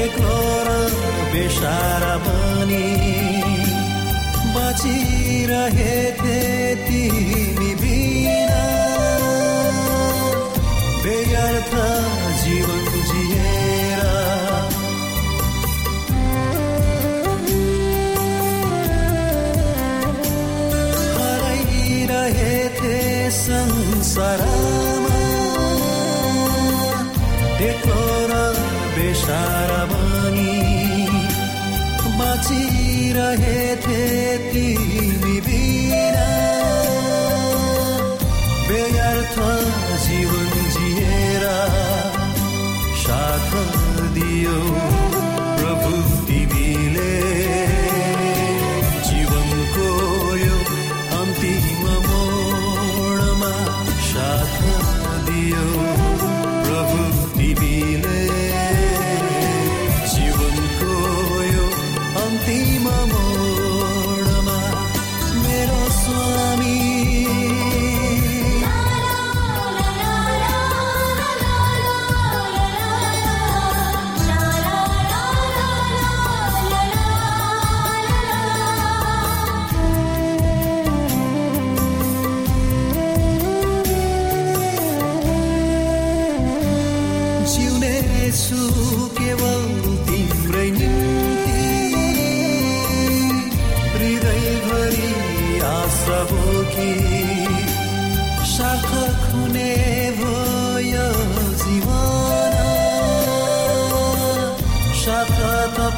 एक्लो र बेसारा बनी बचिरहेथे तिमी बिना। बेगर्थ जीवन जिएर। हराइरहेथे संसारमा। एक्लो र बेसारा बाँचिरहेथे तिमी बिना बेगर्थ जीवन जिएर साथ दियो प्रभु तिमीले। जीवनको यो अन्तिम मोडमा साथ दियो।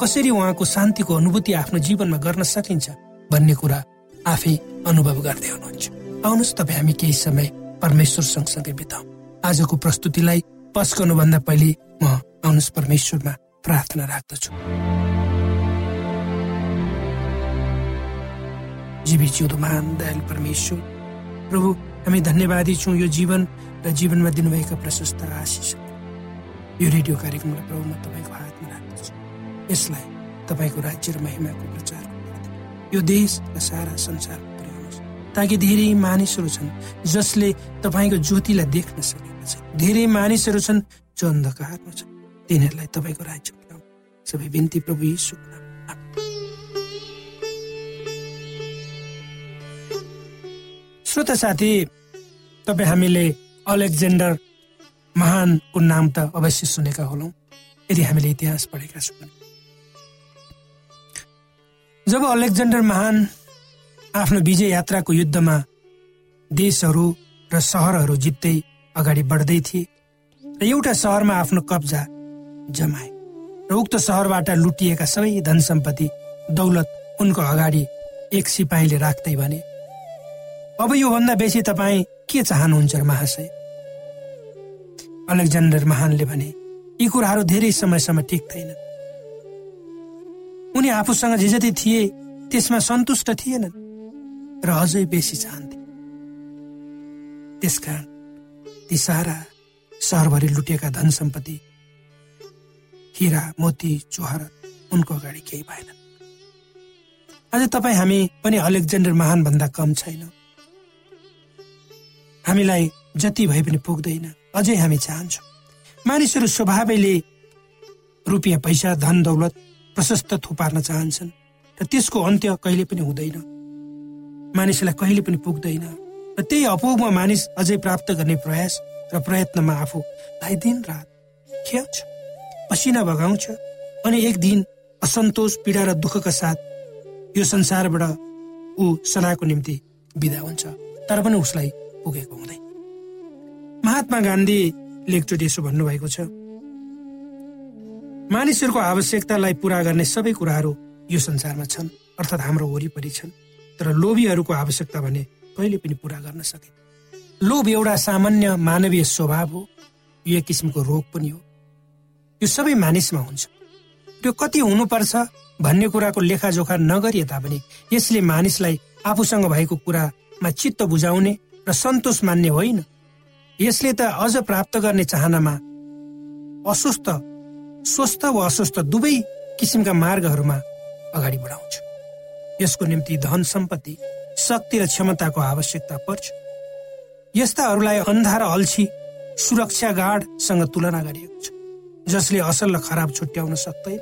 कसरी उहाँको शान्तिको अनुभूति आफ्नो जीवनमा गर्न सकिन्छ भन्ने कुरा आफै अनुभव गर्दै हुनुहुन्छ। आउनुहोस् तपाईँ हामी केही समय परमेश्वर सँगसँगै बिताउ। आजको प्रस्तुतिलाई पस्कनुभन्दा पहिले म आउनुहोस् परमेश्वरमा प्रार्थना राख्दछु। महान परमेश्वर प्रभु हामी धन्यवादी छौँ यो जीवन र जीवनमा दिनुभएका प्रशस्त आशिष। यो रेडियो कार्यक्रमलाई प्रभु म तपाईँको हातमा राख्दछु। यसलाई तपाईँको राज्य र महिमाको प्रचार यो देश र सारा पुर्याउनुहोस् ताकि धेरै मानिसहरू छन् जसले तपाईँको ज्योतिलाई देख्न सकेका छन्। धेरै मानिसहरू छन् जो अन्धकारमा छन्। तिनीहरूलाई तपाईँको राज्य सबै बिन्ती प्रभु। आमेन। श्रोता साथी तपाईँ हामीले अलेक्जेन्डर महानको नाम त अवश्य सुनेका होलौँ। यदि हामीले इतिहास पढेका छौँ जब अलेक्जेन्डर महान आफ्नो विजय यात्राको युद्धमा देशहरू र सहरहरू जित्दै अगाडि बढ्दै थिए र एउटा सहरमा आफ्नो कब्जा जमाए र उक्त सहरबाट लुटिएका सबै धन सम्पत्ति दौलत उनको अगाडि एक सिपाहीले राख्दै भने अब योभन्दा बेसी तपाईँ के चाहनुहुन्छ महाशय? अलेक्जेन्डर महानले भने यी कुराहरू धेरै समयसम्म ठिक थिएन उनी आफूसँग जे जति थिए त्यसमा सन्तुष्ट थिएनन् र अझै बेसी चाहन्थे। त्यसकारण ती सारा सहरभरि लुटिएका धन सम्पत्ति हिरा मोती चोहरत उनको अगाडि केही भएन। आज तपाईँ हामी पनि अलेक्जेन्डर महान भन्दा कम छैन। हामीलाई जति भए पनि पुग्दैन अझै हामी चाहन्छौँ। मानिसहरू स्वभावैले रुपियाँ पैसा धन दौलत प्रशस्त थुपार्न चाहन्छन् र त्यसको अन्त्य कहिले पनि हुँदैन। मानिसलाई कहिले पनि पुग्दैन र त्यही अपोगमा मानिस अझै प्राप्त गर्ने प्रयास र प्रयत्नमा आफूलाई दिन रात खेल्छ पसिना बगाउँछ अनि एक दिन असन्तोष पीडा र दुःखका साथ यो संसारबाट ऊ सदाको निम्ति विदा हुन्छ तर पनि उसलाई पुगेको हुँदैन। महात्मा गान्धीले एकचोटि यसो भन्नुभएको छ मानिसहरूको आवश्यकतालाई पूरा गर्ने सबै कुराहरू यो संसारमा छन् अर्थात् हाम्रो वरिपरि छन्। तर लोभीहरूको आवश्यकता भने कहिले पनि पूरा गर्न सके लोभ एउटा सामान्य मानवीय स्वभाव हो यो एक किसिमको रोग पनि हो। यो सबै मानिसमा हुन्छ। त्यो कति हुनुपर्छ भन्ने कुराको लेखाजोखा नगरिए तापनि यसले मानिसलाई आफूसँग भएको कुरामा चित्त बुझाउने र सन्तोष मान्ने होइन। यसले त अझ प्राप्त गर्ने चाहनामा अस्वस्थ स्वस्थ वा अस्वस्थ दुवै किसिमका मार्गहरूमा अगाडि बढाउँछ। यसको निम्ति धन सम्पत्ति शक्ति र क्षमताको आवश्यकता पर्छ। यस्ताहरूलाई अन्धा र अल्छी सुरक्षा गार्डसँग तुलना गरिएको छ जसले असल र खराब छुट्याउन सक्दैन।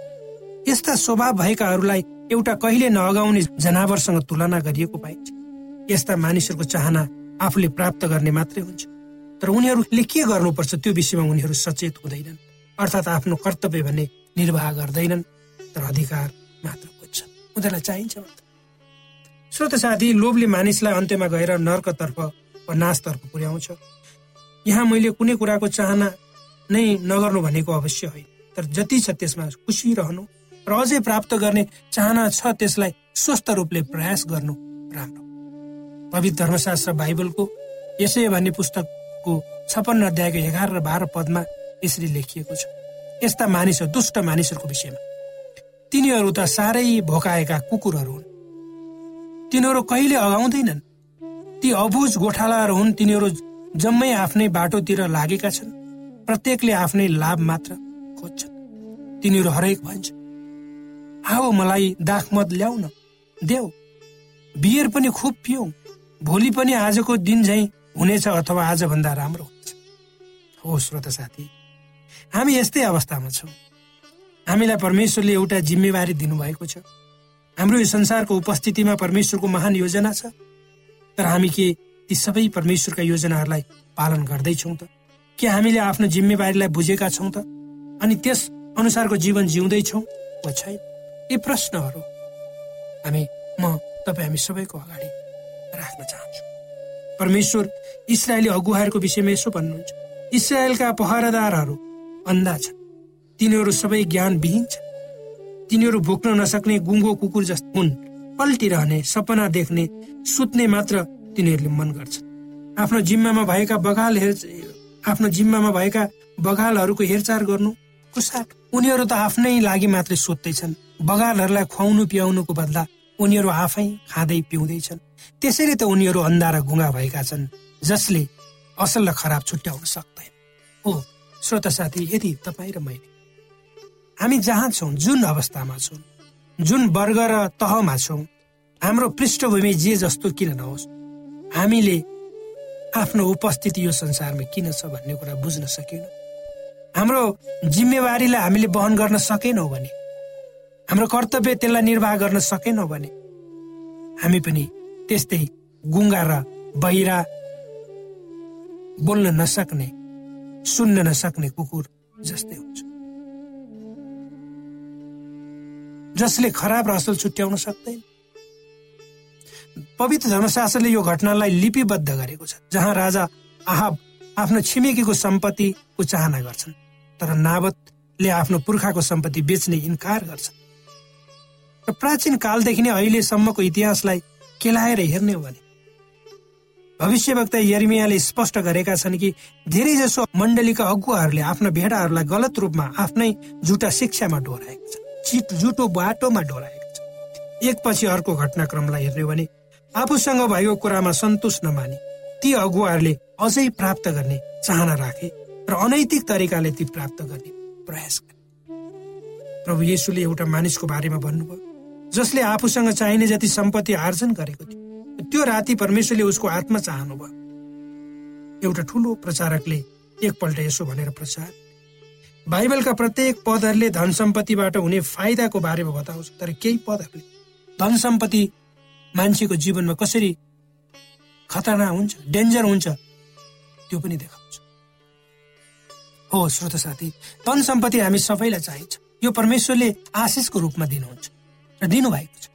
यस्ता स्वभाव भएकाहरूलाई एउटा कहिले नअगाउने जनावरसँग तुलना गरिएको पाइन्छ। यस्ता मानिसहरूको चाहना आफूले प्राप्त गर्ने मात्रै हुन्छ। तर उनीहरूले के गर्नुपर्छ त्यो विषयमा उनीहरू सचेत हुँदैनन्। अर्थात् आफ्नो कर्तव्य भन्ने निर्वाह गर्दैनन् तर अधिकार मात्र बुझ्छन् उनीहरूलाई चाहिन्छ मात्र। श्रोत साथी लोभले मानिसलाई अन्त्यमा गएर नर्कतर्फ वा नाशतर्फ पुर्याउँछ। यहाँ मैले कुनै कुराको चाहना नै नगर्नु भनेको अवश्य होइन। तर जति छ त्यसमा खुसी रहनु र अझै प्राप्त गर्ने चाहना छ त्यसलाई स्वस्थ रूपले प्रयास गर्नु राम्रो। पवित्र धर्मशास्त्र बाइबलको यसै भन्ने पुस्तकको छपन्न अध्यायको एघार र बाह्र पदमा यसरी लेखिएको छ। यस्ता मानिसहरू दुष्ट मानिसहरूको विषयमा। तिनीहरू त साह्रै भोकाएका कुकुरहरू हुन्। तिनीहरू कहिले अगाउँदैनन्? ती अबुझ गोठालाहरू हुन् तिनीहरू जम्मै आफ्नै बाटोतिर लागेका छन्। प्रत्येकले आफ्नै लाभ मात्र खोज्छन्। तिनीहरू हरेक भन्छ आओ मलाई दाखमत ल्याउन देऊ। बियर पनि खुब पिउ भोलि पनि आजको दिन झै हुनेछ अथवा आजभन्दा राम्रो हुन्छ। हो श्रोत साथी। हामी यस्तै अवस्थामा छौँ। हामीलाई परमेश्वरले एउटा जिम्मेवारी दिनुभएको छ। हाम्रो यो संसारको उपस्थितिमा परमेश्वरको महान योजना छ। तर हामी के ती सबै परमेश्वरका योजनाहरूलाई पालन गर्दैछौँ त? के हामीले आफ्नो जिम्मेवारीलाई बुझेका छौँ त? अनि त्यस अनुसारको जीवन जिउँदैछौँ वा छैन? यी प्रश्नहरू हामी म तपाईँ हामी सबैको अगाडि राख्न चाहन्छु। परमेश्वर इसरायली अगुवाहरूको विषयमा यसो भन्नुहुन्छ। इसरायलका पहरादारहरू अन्धा छन् तिनीहरू सबै ज्ञानविहीन छन् तिनीहरू भोक्न नसक्ने गुङ्गो कुकुर जस्तो हुन्। पल्टिरहने सपना देख्ने सुत्ने मात्र तिनीहरूले मन गर्छ। आफ्नो जिम्मामा भएका बगाल हेर आफ्नो जिम्मामा भएका बगालहरूको हेरचाह गर्नु कुसाट उनीहरू त आफ्नै लागि मात्रै सोध्दैछन् बगालहरूलाई खुवाउनु पियाउनुको बदला उनीहरू आफै खाँदै पिउँदैछन्। त्यसैले त उनीहरू अन्धा र गुङ्गा भएका छन् जसले असल र खराब छुट्याउन सक्दैन। हो श्रोत साथी यदि तपाईँ र मैले हामी जहाँ छौँ जुन अवस्थामा छौँ जुन वर्ग र तहमा छौँ हाम्रो पृष्ठभूमि जे जस्तो किन नहोस् हामीले आफ्नो उपस्थिति यो संसारमा किन छ भन्ने कुरा बुझ्न सकेनौँ। हाम्रो जिम्मेवारीलाई हामीले वहन गर्न सकेनौँ भने हाम्रो कर्तव्य त्यसलाई निर्वाह गर्न सकेनौँ भने हामी पनि त्यस्तै गुङ्गा र बहिरा बोल्न नसक्ने सुन्न नसक्ने कुकुर जस्तै हुन्छ। जसले खराब र असल छुट्याउन सक्दैन। पवित्र धर्मशास्त्रले यो घटनालाई लिपिबद्ध गरेको छ जहाँ राजा आहाब आफ्नो छिमेकीको सम्पत्तिको चाहना गर्छन् तर नावतले आफ्नो पुर्खाको सम्पत्ति बेच्ने इन्कार गर्छन्। र प्राचीन कालदेखि नै अहिलेसम्मको इतिहासलाई केलाएर हेर्ने हो भने भविष्यवक्ता यर्मियाले स्पष्ट गरेका छन् कि धेरै जसो मण्डलीका अगुवाहरूले आफ्ना भेडाहरूलाई गलत रूपमा आफ्नै झुटा शिक्षामा डोराएको छ चिट जुटो बाटोमा डोराएको छ एकपछि अर्को घटनाक्रमलाई हेर्ने भने आफूसँग भएको कुरामा सन्तोष नमाने ती अगुवाहरूले अझै प्राप्त गर्ने चाहना राखे र अनैतिक तरिकाले ती प्राप्त गर्ने प्रयास गरे। प्रभु येसुले एउटा मानिसको बारेमा भन्नुभयो जसले आफूसँग चाहिने जति सम्पत्ति आर्जन गरेको थियो त्यो राति परमेश्वरले उसको आत्मा चाहनु भयो एउटा ठुलो प्रचारकले एकपल्ट यसो भनेर प्रचार बाइबलका प्रत्येक पदहरूले धन सम्पत्तिबाट हुने फाइदाको बारेमा बताउँछ तर केही पदहरूले धन सम्पत्ति मान्छेको जीवनमा कसरी खतरनाक हुन्छ डेन्जर हुन्छ त्यो पनि देखाउँछ। हो श्रोत साथी धन सम्पत्ति हामी सबैलाई चाहिन्छ। यो परमेश्वरले आशिषको रूपमा दिनुहुन्छ र दिनुभएको छ।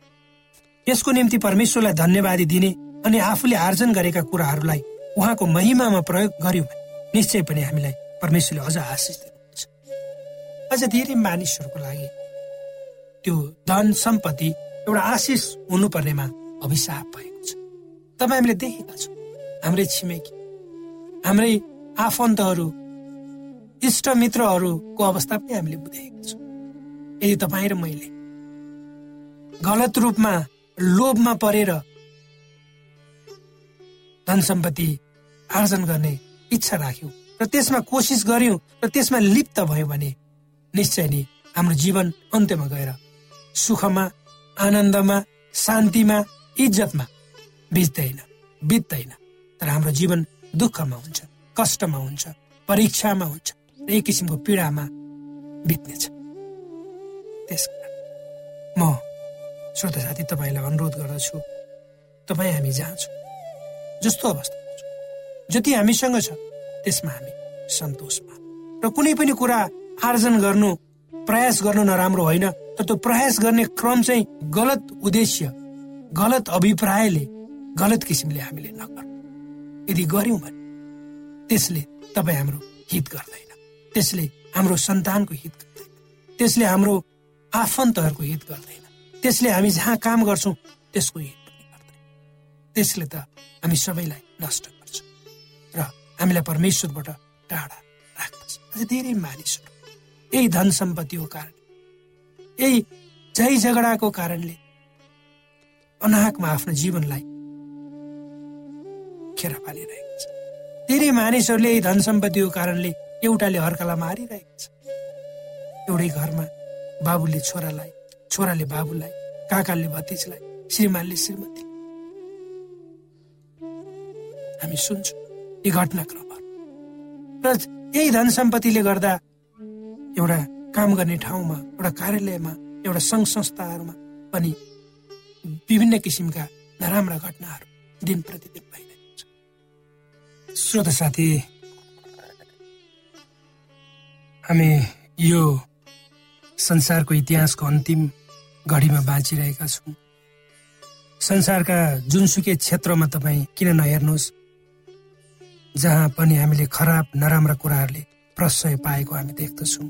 यसको निम्ति परमेश्वरलाई धन्यवादी दिने अनि आफूले आर्जन गरेका कुराहरूलाई उहाँको महिमामा प्रयोग गर्यौँ भने निश्चय पनि हामीलाई परमेश्वरले अझ आशिष दिनुहुन्छ। अझ धेरै मानिसहरूको लागि त्यो धन सम्पत्ति एउटा आशिष हुनुपर्नेमा अभिशाप भएको छ। तपाईँ हामीले देखेका छौँ। हाम्रै छिमेकी हाम्रै आफन्तहरू इष्टमित्रहरूको अवस्था पनि हामीले देखेका छौँ। यदि तपाईँ र मैले गलत रूपमा लोभमा परेर धन सम्पत्ति आर्जन गर्ने इच्छा राख्यौँ र त्यसमा कोसिस गर्यौँ र त्यसमा लिप्त भयो भने निश्चय नै हाम्रो जीवन अन्त्यमा गएर सुखमा आनन्दमा शान्तिमा इज्जतमा बित्दैन बित्दैन। तर हाम्रो जीवन दुःखमा हुन्छ कष्टमा हुन्छ परीक्षामा हुन्छ एक किसिमको पीडामा बित्नेछ। त्यस म श्रोता साथी तपाईँलाई अनुरोध गर्दछु तपाईँ हामी जहाँ छौँ। जस्तो अवस्थामा छौँ। जति हामीसँग छ त्यसमा हामी सन्तोषमा। र कुनै पनि कुरा आर्जन गर्नु प्रयास गर्नु नराम्रो होइन तर त्यो प्रयास गर्ने क्रम चाहिँ गलत उद्देश्य गलत अभिप्रायले गलत किसिमले हामीले नगर्नु। यदि गर्यौँ भने त्यसले तपाईँ हाम्रो हित गर्दैन। त्यसले हाम्रो सन्तानको हित गर्दैन। त्यसले हाम्रो आफन्तहरूको हित गर्दैन। त्यसले हामी जहाँ काम गर्छौँ त्यसको हित पनि गर्दैन त्यसले त हामी सबैलाई नष्ट गर्छ र हामीलाई परमेश्वरबाट टाढा राख्दछ। अझै धेरै मानिसहरू। यही धन सम्पत्तिको कारण यही झै झगडाको कारणले अनाहकमा आफ्नो जीवनलाई खेर पालिरहेको छ। धेरै मानिसहरूले यही धन सम्पत्तिको कारणले एउटाले अर्कालाई मारिरहेको छ। एउटै घरमा बाबुले छोरालाई छोराले बाबुलाई काकाले भतिजलाई श्रीमानले श्रीमती। हामी सुन्छौँ यी घटनाक्रमहरू र यही धन सम्पत्तिले गर्दा एउटा काम गर्ने ठाउँमा एउटा कार्यालयमा एउटा सङ्घ संस्थाहरूमा पनि विभिन्न किसिमका नराम्रा घटनाहरू दिन प्रतिदिन भइरहेको छ। श्रोत साथी हामी यो संसारको इतिहासको अन्तिम घडीमा बाँचिरहेका छौँ। संसारका जुनसुकै क्षेत्रमा तपाईँ किन नहेर्नुहोस् जहाँ पनि हामीले खराब नराम्रा कुराहरूले प्रशय पाएको हामी देख्दछौँ।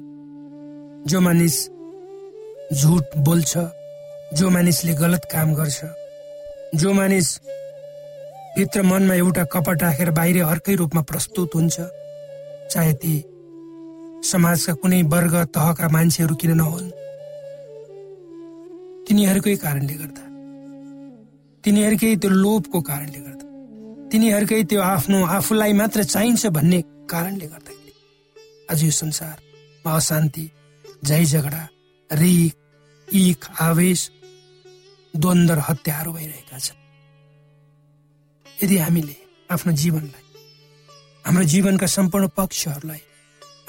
जो मानिस झुट बोल्छ जो मानिसले गलत काम गर्छ जो मानिस भित्र मनमा एउटा कपट राखेर बाहिर अर्कै रूपमा प्रस्तुत हुन्छ चाहे ती समाजका कुनै वर्ग तहका मान्छेहरू किन नहोन्। तिनीहरूकै कारणले गर्दा। तिनीहरूकै त्यो लोभको कारणले गर्दा। तिनीहरूकै त्यो आफ्नो आफूलाई मात्र चाहिन्छ भन्ने कारणले गर्दाखेरि। आज यो संसारमा अशान्ति झै झगडा रिक इख आवेश द्वन्द र हत्याहरू भइरहेका छन्। यदि हामीले आफ्नो जीवनलाई हाम्रो जीवनका सम्पूर्ण पक्षहरूलाई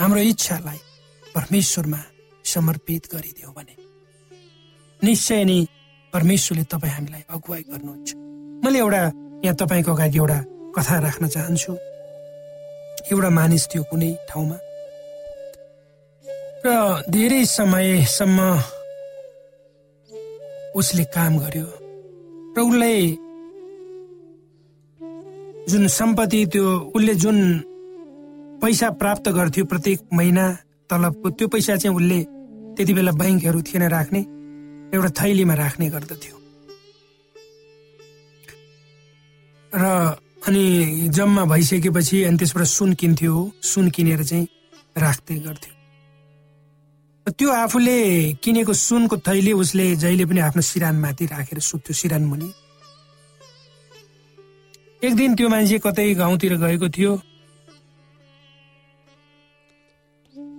हाम्रो इच्छालाई परमेश्वरमा समर्पित गरिदियो भने निश्चय नै परमेश्वरले तपाईँ हामीलाई अगुवाई गर्नुहुन्छ। मैले एउटा यहाँ तपाईँको अगाडि एउटा कथा राख्न चाहन्छु। एउटा मानिस थियो कुनै ठाउँमा। र धेरै समयसम्म उसले काम गर्यो। र उसलाई जुन सम्पत्ति त्यो उसले जुन पैसा प्राप्त गर्थ्यो प्रत्येक महिना तलबको त्यो पैसा चाहिँ उसले त्यति बेला ब्याङ्कहरू थिएन राख्ने। एउटा थैलीमा राख्ने गर्दथ्यो। र अनि जम्मा भइसकेपछि अनि त्यसबाट सुन किन्थ्यो सुन किनेर चाहिँ राख्दै गर्थ्यो। त्यो आफूले किनेको सुनको थैली उसले जहिले पनि आफ्नो सिरानमाथि राखेर सुत्थ्यो सिरान मुनि। एक दिन त्यो मान्छे कतै गाउँतिर गएको थियो।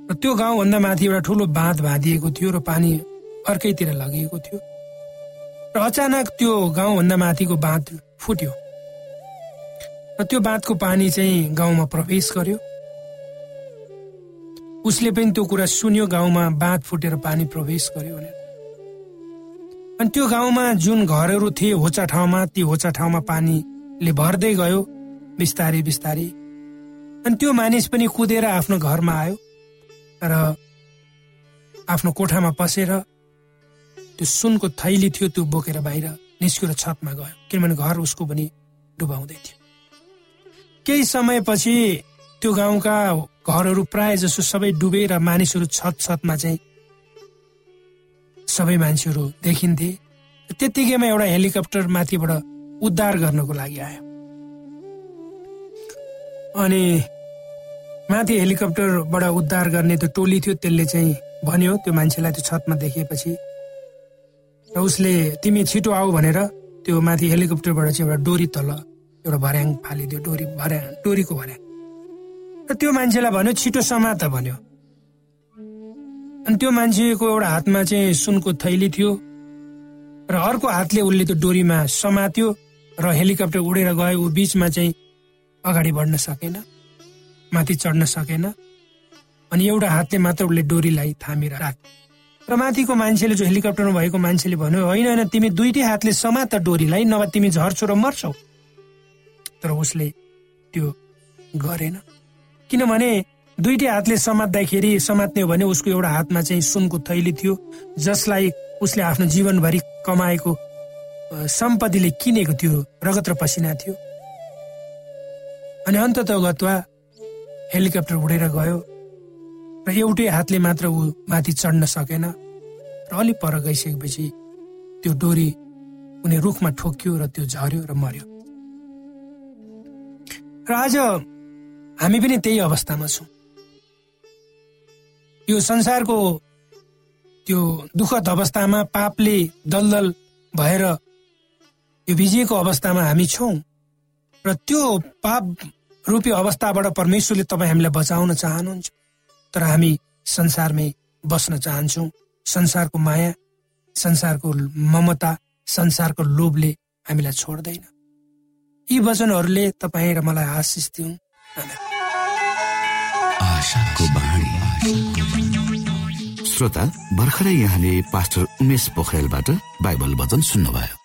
र त्यो गाउँभन्दा माथि एउटा ठुलो बाँध बाँधिएको थियो र पानी अर्कैतिर लगिएको थियो। र अचानक त्यो गाउँभन्दा माथिको बाँध फुट्यो। र त्यो बाँधको पानी चाहिँ गाउँमा प्रवेश गर्यो। उसले पनि त्यो कुरा सुन्यो गाउँमा बाँध फुटेर पानी प्रवेश गर्यो भनेर। अनि त्यो गाउँमा जुन घरहरू थिए होचा ठाउँमा ती होचा ठाउँमा पानीले भर्दै गयो बिस्तारै बिस्तारै। अनि त्यो मानिस पनि कुदेर आफ्नो घरमा आयो। र आफ्नो कोठामा पसेर त्यो सुनको थैली थियो त्यो बोकेर बाहिर निस्केर छतमा गयो। किनभने घर उसको पनि डुबाउँदै थियो। केही समयपछि त्यो गाउँका घरहरू प्राय जसो सबै डुबेर मानिसहरू छत छतमा चाहिँ सबै मान्छेहरू देखिन्थे। त्यत्तिकैमा एउटा हेलिकप्टर माथिबाट उद्धार गर्नको लागि आयो। अनि माथि हेलिकप्टरबाट उद्धार गर्ने त्यो टोली थियो त्यसले चाहिँ भन्यो त्यो मान्छेलाई त्यो छतमा देखेपछि र उसले तिमी छिटो आऊ भनेर त्यो माथि हेलिकप्टरबाट चाहिँ एउटा डोरी तल एउटा भर्याङ फालिदियो डोरी भर्या डोरीको भर्याङ। र त्यो मान्छेलाई भन्यो छिटो समात भन्यो। अनि त्यो मान्छेको एउटा हातमा चाहिँ सुनको थैली थियो र अर्को हातले उसले त्यो डोरीमा समात्यो र हेलिकप्टर उडेर गयो। ऊ बिचमा चाहिँ अगाडि बढ्न सकेन माथि चढ्न सकेन अनि एउटा हातले मात्र उसले डोरीलाई थामेर राख र माथिको मान्छेले जो हेलिकप्टरमा भएको मान्छेले भन्यो होइन होइन तिमी दुइटै हातले समात डोरीलाई नभए तिमी झर्छौ र मर्छौ। तर उसले त्यो गरेन। किनभने दुइटै हातले समात्दाखेरि समात्ने हो भने उसको एउटा हातमा चाहिँ सुनको थैली थियो जसलाई उसले आफ्नो जीवनभरि कमाएको सम्पत्तिले किनेको थियो रगत र पसिना थियो। अनि अन्तत गत्वा हेलिकप्टर उडेर गयो। र एउटै हातले मात्र ऊ माथि चढ्न सकेन र अलिक पर गइसकेपछि त्यो डोरी कुनै रुखमा ठोक्यो र त्यो झर्यो र मर्यो। र आज हामी पनि त्यही अवस्थामा छौँ। यो संसारको त्यो दुःखद अवस्थामा पापले दलदल भएर यो भिजिएको अवस्थामा हामी छौँ र त्यो पाप रूपी अवस्थाबाट परमेश्वरले तपाईँ हामीलाई बचाउन चाहनुहुन्छ। तर हामी संसारमै बस्न चाहन्छौँ। संसारको माया संसारको ममता संसारको लोभले हामीलाई छोड्दैन। यी वचनहरूले तपाईँ र मलाई आशिष दिउँ श्रोता भर्खरै यहाँले पास्टर उमेश पोखरेलबाट बाइबल वचन सुन्नुभयो।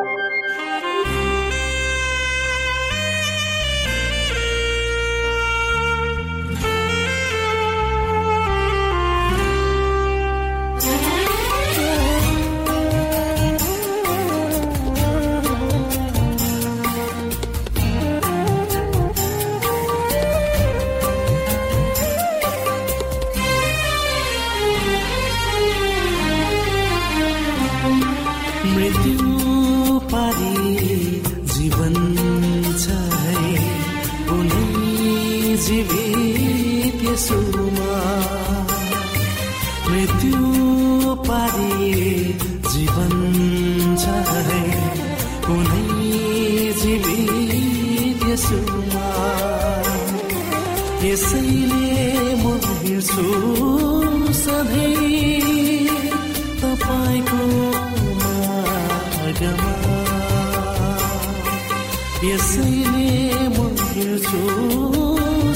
यसैले म हिँड्छु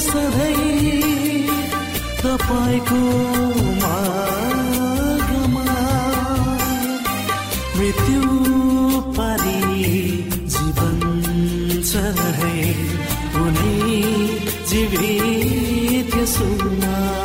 सधैँ तपाईँको मार्गमा। मृत्यु पारी जीवन है कुनै जीवित यसुमा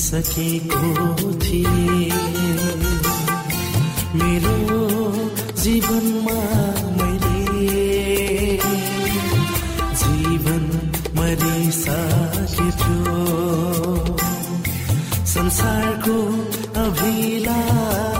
सकेको थिए। मेरो जीवनमा मैले जीवन मरिसकेको संसारको अभिलाषाले